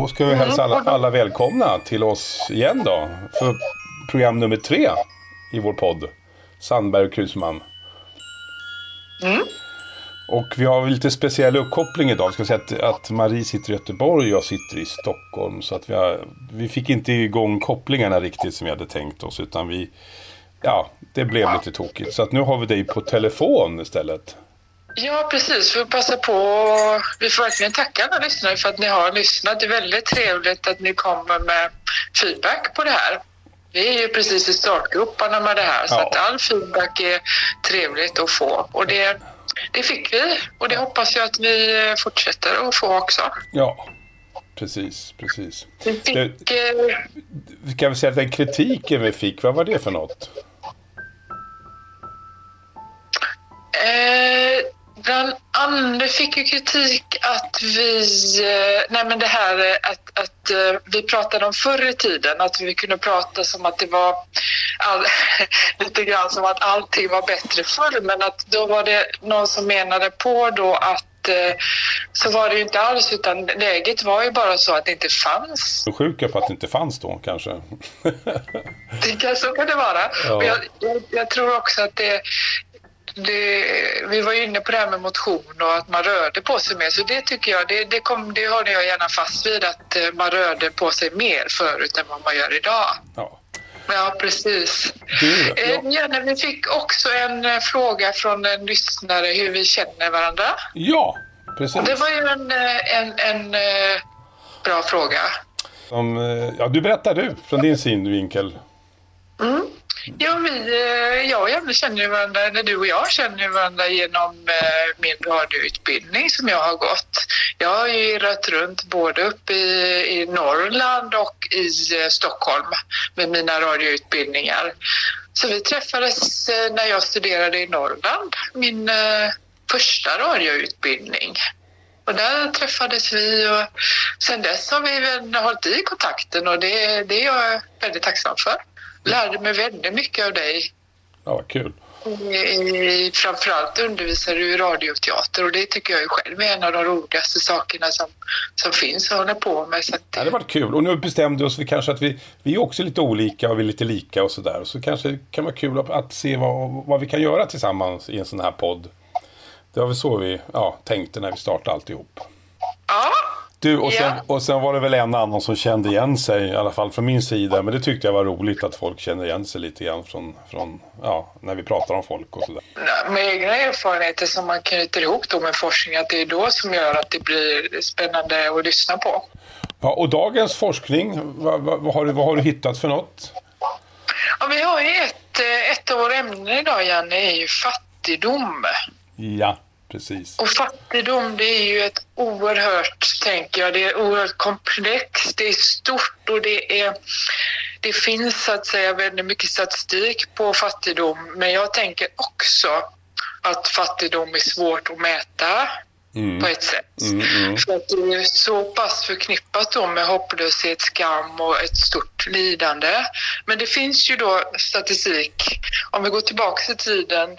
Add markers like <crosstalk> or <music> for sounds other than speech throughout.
Då ska vi hälsa alla, alla välkomna till oss igen då. För program nummer tre i vår podd. Sandberg och Krusman. Mm. Och vi har lite speciell uppkoppling idag. Ska säga att, att Marie sitter i Göteborg och jag sitter i Stockholm. Så att vi, har, vi fick inte igång kopplingarna riktigt som vi hade tänkt oss. Utan vi, ja, det blev lite tokigt. Så att nu har vi dig på telefon istället. Ja, precis. Vi passa på. Vi får verkligen tacka alla lyssnare för att ni har lyssnat. Det är väldigt trevligt att ni kommer med feedback på det här. Vi är ju precis i startgroparna med det här, så Ja. att all feedback är trevligt att få. Och det, det fick vi och det hoppas jag att vi fortsätter att få också. Ja, precis, precis. Vi fick, eh, Vi kan väl säga att den kritiken vi fick, vad var det för något? Eh, bland annat fick ju kritik att vi, eh, nej men det här eh, att, att eh, vi pratade om förr i tiden, att vi kunde prata som att det var all, <laughs> lite grann som att allting var bättre förr, men att då var det någon som menade på då att så var det ju inte alls, utan läget var ju bara så att det inte fanns Så sjuka på att det inte fanns då kanske. Det kan, så kan det vara. Ja. Jag, jag, jag tror också att det, det... Vi var ju inne på det här med motion och att man rörde på sig mer. Så det tycker jag, det, det, kom, det håller jag gärna fast vid. Att eh, man rörde på sig mer förut än vad man gör idag. Ja. Ja, precis. Du, Eh, ja. Janne, vi fick också en eh, fråga från en lyssnare hur vi känner varandra. ja, precis. Det var ju en, eh, en, en eh, bra fråga. Som, eh, ja, du berättar du från din synvinkel. Mm. Ja, vi, jag och Janne känner ju varandra, eller du och jag känner ju varandra genom eh, min radioutbildning som jag har gått. Jag har ju irrat runt både uppe i, i Norrland och i eh, Stockholm med mina radioutbildningar. Så vi träffades eh, när jag studerade i Norrland, min första radioutbildning. Och där träffades vi och sen dess har vi väl hållit i kontakten och det, det är jag väldigt tacksam för. Lärde mig väldigt mycket av dig. Ja, vad kul. I, framförallt undervisar du i radioteater och det tycker jag själv är en av de roligaste sakerna som, som finns att hålla på med. Så att, Ja, det var kul. Och nu bestämde vi oss för kanske att vi, vi är också lite olika och vi är lite lika och sådär. Så kanske det kan vara kul att, att se vad, vad vi kan göra tillsammans i en sån här podd. Det var väl så vi ja, tänkte när vi startade alltihop. Du, och sen, Ja. och sen var det väl en annan som kände igen sig, i alla fall från min sida. Men det tyckte jag var roligt att folk känner igen sig lite grann från, från ja, när vi pratar om folk och sådär. med egna erfarenheter som man knyter ihop då med forskning, att det är då som gör att det blir spännande att lyssna på. Ja, och dagens forskning, vad, vad, vad, har du, vad har du hittat för något? Ja, vi har ju ett, eh, ett av våra ämnen idag, Janne, är ju fattigdom. Ja, precis. Och fattigdom, det är ju ett oerhört, tänker jag, det är oerhört komplext, det är stort och det är det finns så att säga väldigt mycket statistik på fattigdom, men jag tänker också att fattigdom är svårt att mäta Mm. på ett sätt. Mm, mm. För att det är så pass förknippat då med hopplöshet, skam och ett stort lidande. Men det finns ju då statistik. Om vi går tillbaka i tiden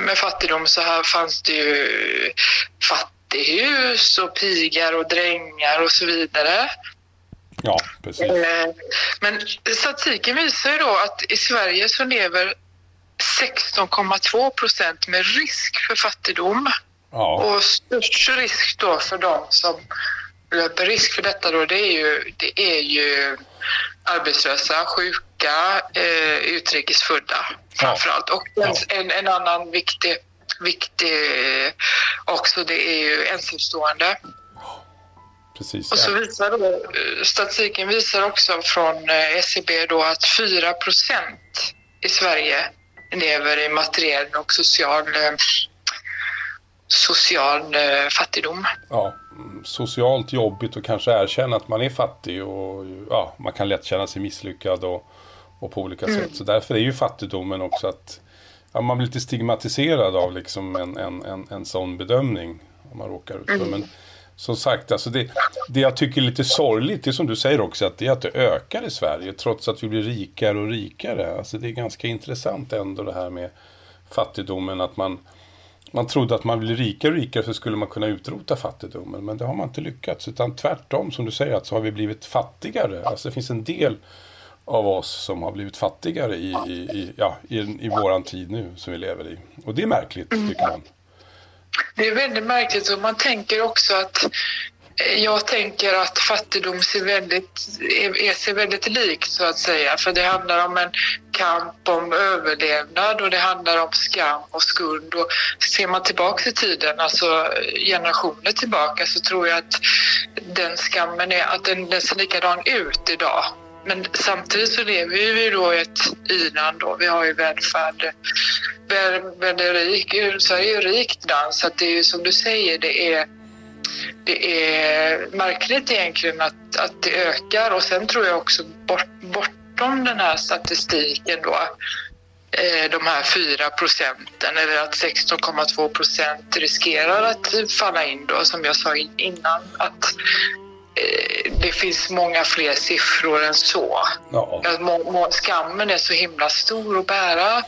med fattigdom så här fanns det ju fattighus och pigar och drängar och så vidare. Ja, precis. Eh, Men statistiken visar ju då att i Sverige så lever 16,2 procent med risk för fattigdom. Ja, Och störst risk då för de som löper risk för detta då, det är ju, det är ju arbetslösa, sjuka, eh, utrikesfödda framförallt. Och en, en, en annan viktig, viktig också, det är ju ensamstående. precis. Och så visar då, eh, statistiken visar också från eh, SCB då att 4 procent i Sverige lever i materiell och social, eh, social fattigdom. Ja, mm, socialt jobbigt och kanske erkänna att man är fattig och ja, man kan lätt känna sig misslyckad och, och på olika sätt. Så därför är ju fattigdomen också att ja, man blir lite stigmatiserad av liksom en, en, en, en sån bedömning. Om man råkar ut för. Men som sagt, alltså det, det jag tycker är lite sorgligt, det som du säger också, att det är att det ökar i Sverige trots att vi blir rikare och rikare. Alltså det är ganska intressant ändå det här med fattigdomen, att man man trodde att man blir rikare och rikare så skulle man kunna utrota fattigdomen. Men det har man inte lyckats. Utan tvärtom som du säger att så har vi blivit fattigare. Alltså det finns en del av oss som har blivit fattigare i, i, i ja, i, i våran tid nu som vi lever i. Och det är märkligt tycker man. Det är väldigt märkligt och man tänker också att jag tänker att fattigdom ser väldigt, är, ser väldigt likt så att säga. För det handlar om en kamp om överlevnad och det handlar om skam och skuld. Och ser man tillbaka i tiden, alltså generationer tillbaka, så tror jag att den skammen är, att den, den ser likadan ut idag. Men samtidigt så lever vi då i ett i-land då. Vi har ju välfärd, väldigt rik, Sverige är ju rikt land så att det är ju som du säger, det är det är märkligt egentligen att, att det ökar. Och sen tror jag också bort, bortom den här statistiken då eh, de här 4 procenten eller att 16,2 procent riskerar att falla in då som jag sa innan att det finns många fler siffror än så. Ja. Skammen är så himla stor att bära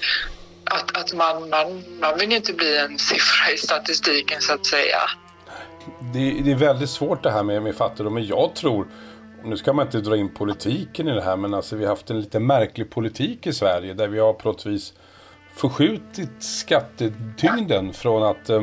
att, att man, man, man vill inte bli en siffra i statistiken så att säga det, det, är väldigt svårt det här med, med fattigdom. Men jag tror, nu ska man inte dra in politiken i det här, men alltså vi har haft en lite märklig politik i Sverige där vi har på något vis förskjutit skattetyngden från att eh,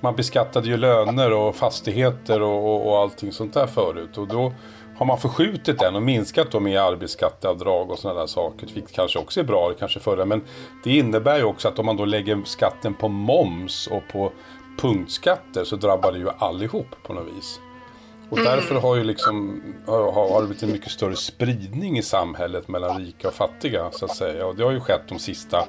man beskattade ju löner och fastigheter och, och, och allting sånt där förut. Och då har man förskjutit den och minskat då med arbetsskatteavdrag och sådana där saker, vilket kanske också är bra, kanske förra, men det innebär ju också att om man då lägger skatten på moms och på punktskatter så drabbar det ju allihop på något vis. Och mm. därför har ju liksom, har, har det blivit en mycket större spridning i samhället mellan rika och fattiga så att säga. Och det har ju skett de sista,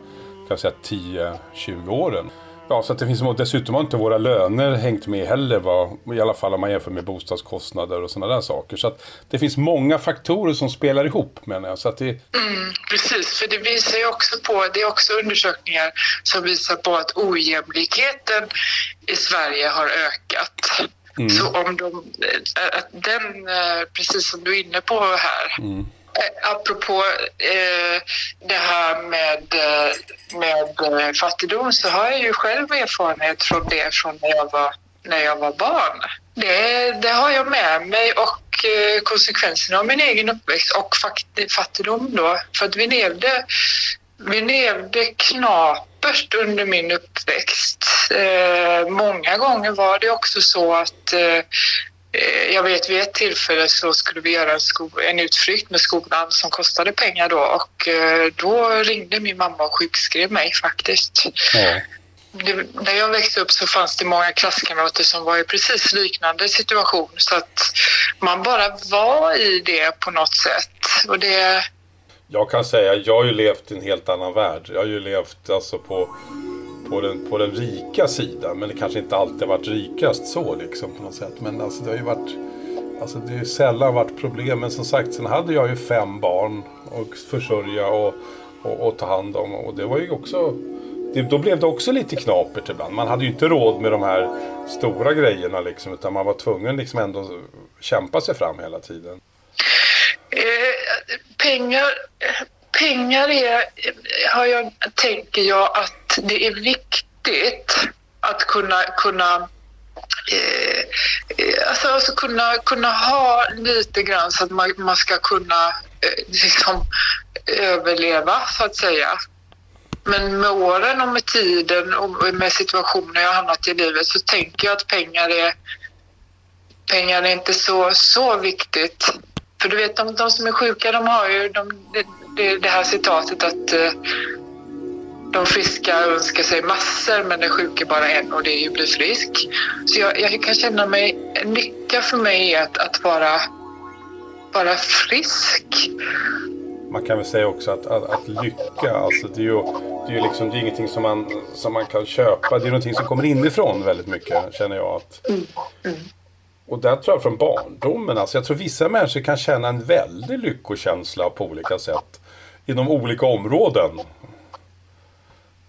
kan säga 10-20 åren. Ja, så att det finns, dessutom har inte våra löner hängt med heller, va? i alla fall om man jämför med bostadskostnader och sådana där saker. Så att det finns många faktorer som spelar ihop menar jag. Så att det... Mm, precis, för det visar ju också på, det är också undersökningar som visar på att ojämlikheten i Sverige har ökat. Mm. Så om de, den, eh, precis som du är inne på här, mm Eh, apropå eh, det här med, eh, med eh, fattigdom så har jag ju själv erfarenhet från det från när jag var, när jag var barn. Det, det har jag med mig och eh, konsekvenserna av min egen uppväxt och fattigdom då. För att vi levde, vi levde knapert under min uppväxt. Eh, många gånger var det också så att Eh, jag vet vid ett tillfälle så skulle vi göra en, en utflykt med skolan som kostade pengar då och eh, då ringde min mamma och sjukskrev mig faktiskt. Ja. Det, när jag växte upp så fanns det många klasskamrater som var i precis liknande situation så att man bara var i det på något sätt. Och det... Jag kan säga, jag har ju levt i en helt annan värld. Jag har ju levt alltså på på den, på den rika sidan. Men det kanske inte alltid varit rikast så liksom på något sätt. Men alltså det har ju varit Alltså det har ju sällan varit problem. Men som sagt, sen hade jag ju fem barn att försörja och, och, och ta hand om. Och det var ju också det, då blev det också lite knapert ibland. Man hade ju inte råd med de här stora grejerna liksom. Utan man var tvungen liksom ändå kämpa sig fram hela tiden. Eh, pengar, pengar är, har jag, tänker jag att det är viktigt att kunna, kunna eh, eh, alltså, alltså kunna, kunna ha lite grann så att man, man ska kunna eh, liksom, överleva så att säga. Men med åren och med tiden och med situationer jag hamnat i livet så tänker jag att pengar är pengar är inte så, så viktigt. För du vet, de, de som är sjuka, de har ju de, det, det här citatet att eh, de friska önskar sig massor men den sjuka bara en och det är ju bli frisk. Så jag, jag kan känna mig, en lycka för mig är att, att vara, vara frisk. Man kan väl säga också att, att, att lycka, alltså det är ju, det är ju liksom, det är ingenting som man, som man kan köpa. Det är någonting som kommer inifrån väldigt mycket, känner jag. Att, mm. Mm. Och där tror jag från barndomen, alltså jag tror vissa människor kan känna en väldig lyckokänsla på olika sätt. Inom olika områden.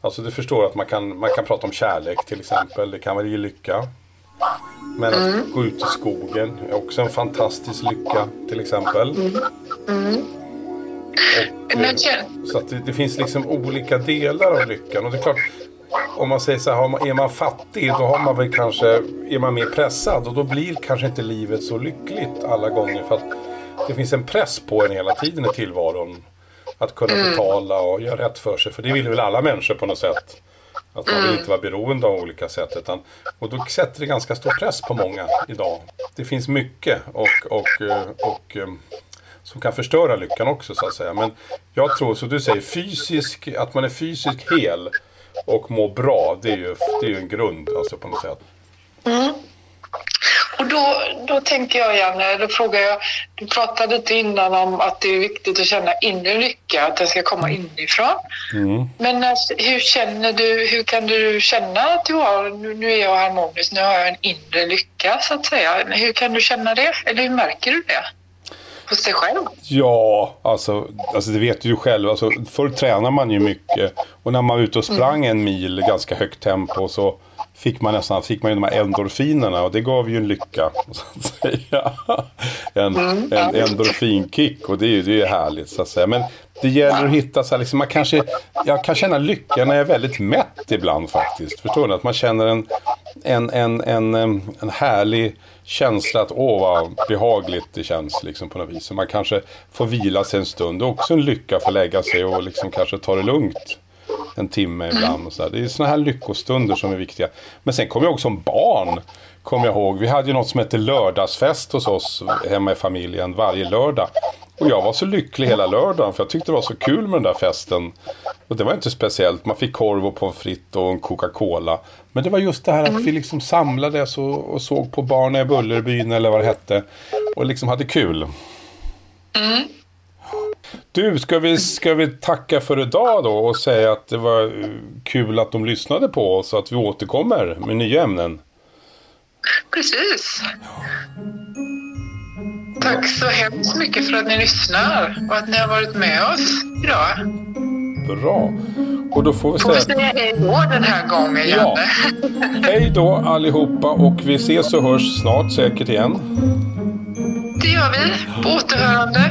Alltså du förstår att man kan, man kan prata om kärlek till exempel. Det kan väl ge lycka. Men att mm. gå ut i skogen är också en fantastisk lycka till exempel. Mm. Mm. Och, eh, så att det, det, finns liksom olika delar av lyckan. Och det är klart, om man säger så här, är man fattig då har man väl kanske, är man mer pressad och då blir kanske inte livet så lyckligt alla gånger. För att det finns en press på en hela tiden i tillvaron. Att kunna mm. betala och göra rätt för sig. För det vill väl alla människor på något sätt. Att man vill mm. inte vara beroende av olika sätt. Utan, och då sätter det ganska stor press på många idag. Det finns mycket och, och, och, och som kan förstöra lyckan också så att säga. Men jag tror, som du säger, fysisk, att man är fysiskt hel och mår bra, det är ju, det är ju en grund alltså på något sätt. Mm. Och då, då tänker jag Janne, då frågar jag, du pratade lite innan om att det är viktigt att känna inre lycka, att den ska komma inifrån. Mm. Men alltså, hur känner du, hur kan du känna att du har, nu är jag harmonisk, nu har jag en inre lycka så att säga. Hur kan du känna det? Eller hur märker du det? hos dig själv? Ja, alltså, alltså det vet du själv. Alltså, förr tränade man ju mycket. Och när man var ute och sprang mm. en mil ganska högt tempo så fick man nästan fick man ju de här endorfinerna och det gav ju en lycka. <laughs> Så att säga. En, mm. en endorfinkick och det är ju det är härligt så att säga. Men det gäller att hitta så här, liksom, man kanske, jag kan känna lycka när jag är väldigt mätt ibland faktiskt. Förstår du? Att man känner en, en, en, en, en härlig känsla att åh vad behagligt det känns liksom på något vis. Så man kanske får vila sig en stund. Det är också en lycka att få lägga sig och liksom kanske ta det lugnt en timme ibland. Och så där. Det är sådana här lyckostunder som är viktiga. Men sen kommer jag också som barn. Kommer jag ihåg. Vi hade ju något som hette lördagsfest hos oss hemma i familjen varje lördag. Och jag var så lycklig hela lördagen för jag tyckte det var så kul med den där festen. Och det var inte speciellt. Man fick korv och pommes frites och en Coca-Cola. Men det var just det här att vi liksom samlades och, och såg på Barnen i Bullerbyn eller vad det hette. Och liksom hade kul. Mm. Du, ska vi, ska vi tacka för idag då och säga att det var kul att de lyssnade på oss och att vi återkommer med nya ämnen? Precis. Tack så hemskt mycket för att ni lyssnar och att ni har varit med oss idag. Bra. Och då får vi säga... Får vi säga hej då den här gången? Ja. hej då allihopa och vi ses och hörs snart säkert igen. Det gör vi. På återhörande.